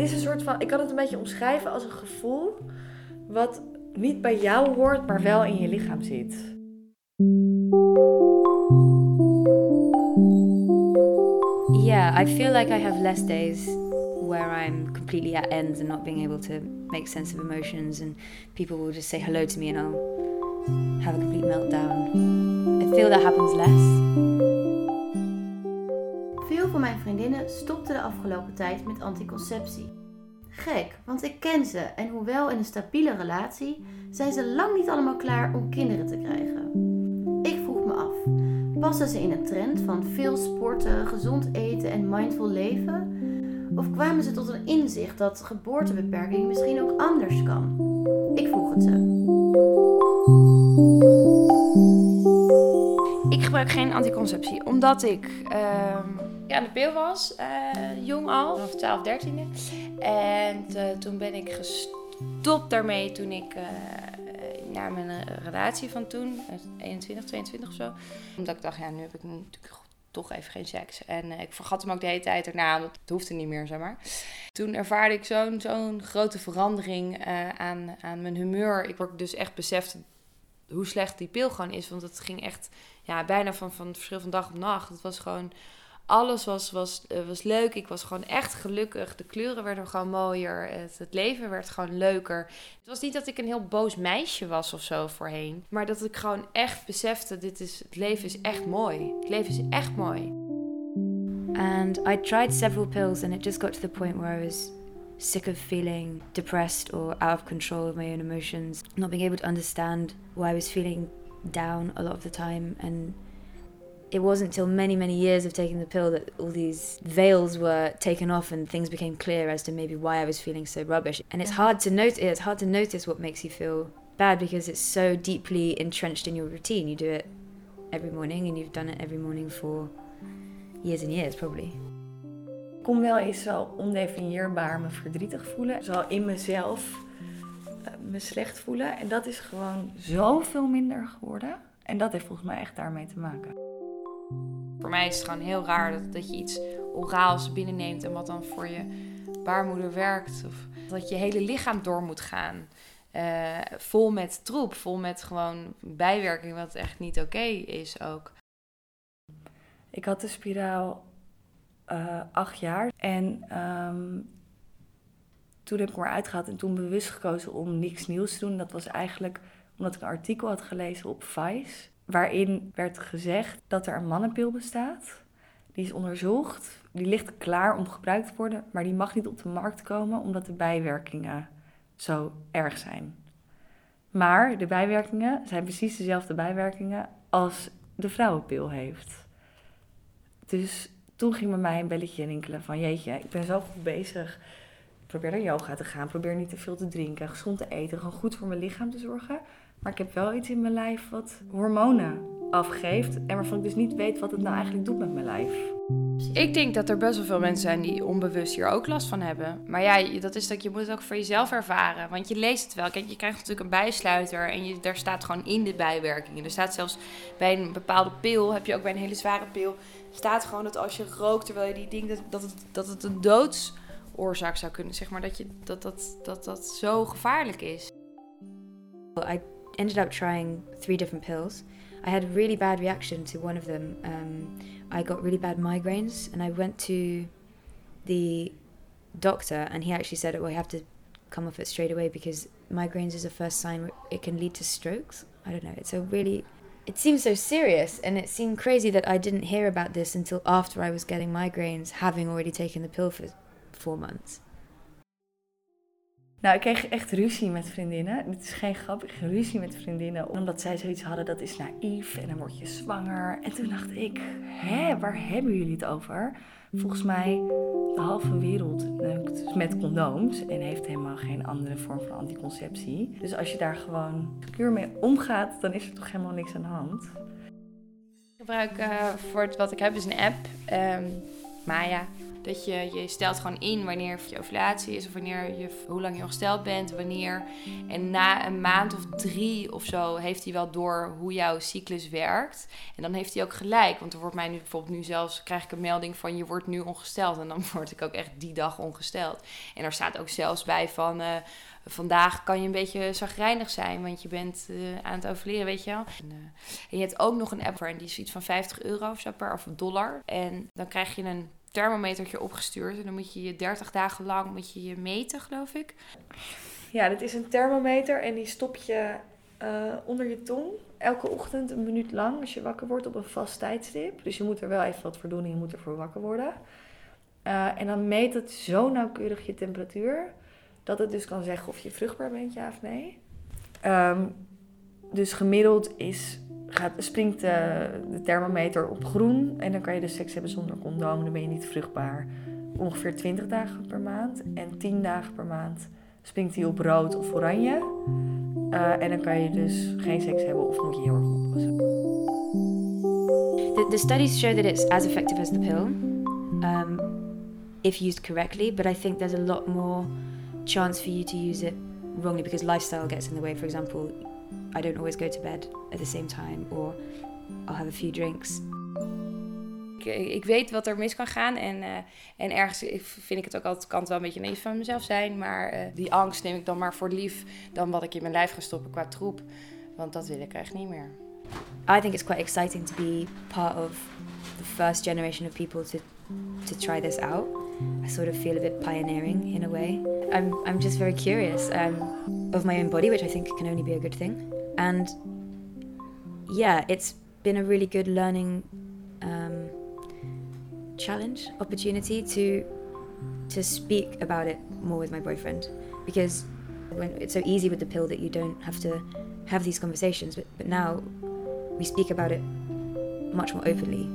is een soort van, ik kan het een beetje omschrijven als een gevoel wat niet bij jou hoort, maar wel in je lichaam zit. Yeah, I feel like I have less days where I'm completely at ends and not being able to make sense of emotions, and people will just say hello to me and I'll have a complete meltdown. I feel that happens less. Van mijn vriendinnen stopten de afgelopen tijd met anticonceptie. Gek, want ik ken ze en hoewel in een stabiele relatie, zijn ze lang niet allemaal klaar om kinderen te krijgen. Ik vroeg me af, passen ze in een trend van veel sporten, gezond eten en mindful leven? Of kwamen ze tot een inzicht dat geboortebeperking misschien ook anders kan? Ik vroeg het ze. Ik gebruik geen anticonceptie, omdat ik ehm, aan de pil was, eh, jong al, vanaf 12, 13e. En eh, toen ben ik gestopt daarmee toen ik uh, naar mijn relatie van toen, 21, 22 of zo. Omdat ik dacht, ja, nu heb ik natuurlijk toch even geen seks. En ik vergat hem ook de hele tijd erna, want het hoefde niet meer, zeg maar. Toen ervaarde ik zo'n zo'n grote verandering aan, aan mijn humeur. Ik word dus echt beseft hoe slecht die pil gewoon is. Want het ging echt ja, bijna van, van verschil van dag op nacht. Het was gewoon alles was, was, uh, was leuk. Ik was gewoon echt gelukkig. De kleuren werden gewoon mooier. Het, het, leven werd gewoon leuker. Het was niet dat ik een heel boos meisje was of zo voorheen. Maar dat ik gewoon echt besefte: dit is, het leven is echt mooi. Het leven is echt mooi. And I tried several pills, and it just got to the point where I was sick of feeling depressed or out of control of my own emotions, not being able to understand why I was feeling down a lot of the time, and it wasn't until many, many years of taking the pill that all these veils were taken off and things became clear as to maybe why I was feeling so rubbish. And it's hard to notice. It's hard to notice what makes you feel bad because it's so deeply entrenched in your routine. You do it every morning, and you've done it every morning for years and years, probably. Ik kon wel eens zo ondefinieerbaar me verdrietig voelen. Zo in mezelf uh, me slecht voelen. En dat is gewoon zoveel minder geworden. En dat heeft volgens mij echt daarmee te maken. Voor mij is het gewoon heel raar dat, dat je iets oraals binnenneemt en wat dan voor je baarmoeder werkt. Of dat je hele lichaam door moet gaan. Uh, vol met troep, vol met gewoon bijwerking, wat echt niet oké is ook. Ik had de spiraal uh, acht jaar en um, toen heb ik me eruit gehaald en toen bewust gekozen om niks nieuws te doen. Dat was eigenlijk omdat ik een artikel had gelezen op Vice waarin werd gezegd dat er een mannenpil bestaat. Die is onderzocht, die ligt klaar om gebruikt te worden, maar die mag niet op de markt komen omdat de bijwerkingen zo erg zijn. Maar de bijwerkingen zijn precies dezelfde bijwerkingen als de vrouwenpil heeft. Dus toen ging bij mij een belletje rinkelen van jeetje, ik ben zo goed bezig. probeer naar yoga te gaan, probeer niet te veel te drinken, gezond te eten, gewoon goed voor mijn lichaam te zorgen. Maar ik heb wel iets in mijn lijf wat hormonen afgeeft. En waarvan ik dus niet weet wat het nou eigenlijk doet met mijn lijf. Ik denk dat er best wel veel mensen zijn die onbewust hier ook last van hebben. Maar ja, dat is dat je moet het ook voor jezelf ervaren. Want je leest het wel. Kijk, je krijgt natuurlijk een bijsluiter en je, daar staat gewoon in de bijwerkingen. Er staat zelfs bij een bepaalde pil, heb je ook bij een hele zware pil, staat gewoon dat als je rookt terwijl je die ding, dat, dat, het, dat het een doodsoorzaak zou kunnen. Zeg maar dat, je, dat, dat, dat dat zo gevaarlijk is. I ended up trying three different pills. I had a really bad reaction to one of them. Um, I got really bad migraines, and I went to the doctor, and he actually said, "Well, you have to come off it straight away because migraines is a first sign it can lead to strokes." I don't know. It's a really it seems so serious, and it seemed crazy that I didn't hear about this until after I was getting migraines, having already taken the pill for four months. Nou, ik kreeg echt ruzie met vriendinnen. Dit is geen grap, ik kreeg ruzie met vriendinnen. Omdat zij zoiets hadden, dat is naïef en dan word je zwanger. En toen dacht ik, hè, waar hebben jullie het over? Volgens mij, de halve wereld neukt met condooms en heeft helemaal geen andere vorm van anticonceptie. Dus als je daar gewoon puur mee omgaat, dan is er toch helemaal niks aan de hand. Ik gebruik uh, voor het, wat ik heb is een app, um, Maya. Dat je, je stelt gewoon in wanneer je ovulatie is of wanneer je, hoe lang je ongesteld bent, wanneer. En na een maand of drie of zo heeft hij wel door hoe jouw cyclus werkt. En dan heeft hij ook gelijk. Want er wordt mij nu bijvoorbeeld nu zelfs, krijg ik een melding van je wordt nu ongesteld. En dan word ik ook echt die dag ongesteld. En er staat ook zelfs bij van... Uh, vandaag kan je een beetje zagrijnig zijn, want je bent uh, aan het overleren, weet je wel. En, en, je hebt ook nog een app en die is iets van 50 euro of zo per, of dollar. En dan krijg je een thermometertje opgestuurd. En dan moet je je 30 dagen lang moet je, je meten, geloof ik. Ja, dit is een thermometer en die stop je uh, onder je tong. Elke ochtend een minuut lang als je wakker wordt op een vast tijdstip. Dus je moet er wel even wat voor doen en je moet ervoor wakker worden. Uh, en dan meet het zo nauwkeurig je temperatuur dat het dus kan zeggen of je vruchtbaar bent, ja of nee. Um, dus gemiddeld is, gaat, springt de, de, thermometer op groen en dan kan je dus seks hebben zonder condoom, dan ben je niet vruchtbaar. Ongeveer 20 dagen per maand en 10 dagen per maand springt hij op rood of oranje. Uh, en dan kan je dus geen seks hebben of moet je heel erg oppassen. The, the studies show that it's as effective as the pill um, if used correctly, but I think there's a lot more chance for you to use it wrongly because lifestyle gets in the way. For example, I don't always go to bed at the same time or I'll have a few drinks. Ik, ik weet wat er mis kan gaan en, uh, en ergens vind ik het ook altijd, kan het wel een beetje naïef van mezelf zijn, maar uh, die angst neem ik dan maar voor lief dan wat ik in mijn lijf ga stoppen qua troep, want dat wil ik echt niet meer. I think it's quite exciting to be part of the first generation of people to to try this out. I sort of feel a bit pioneering in a way. I'm, I'm just very curious um, of my own body, which I think can only be a good thing. And yeah, it's been a really good learning um, challenge, opportunity to to speak about it more with my boyfriend. Because when it's so easy with the pill that you don't have to have these conversations, but, but now we speak about it much more openly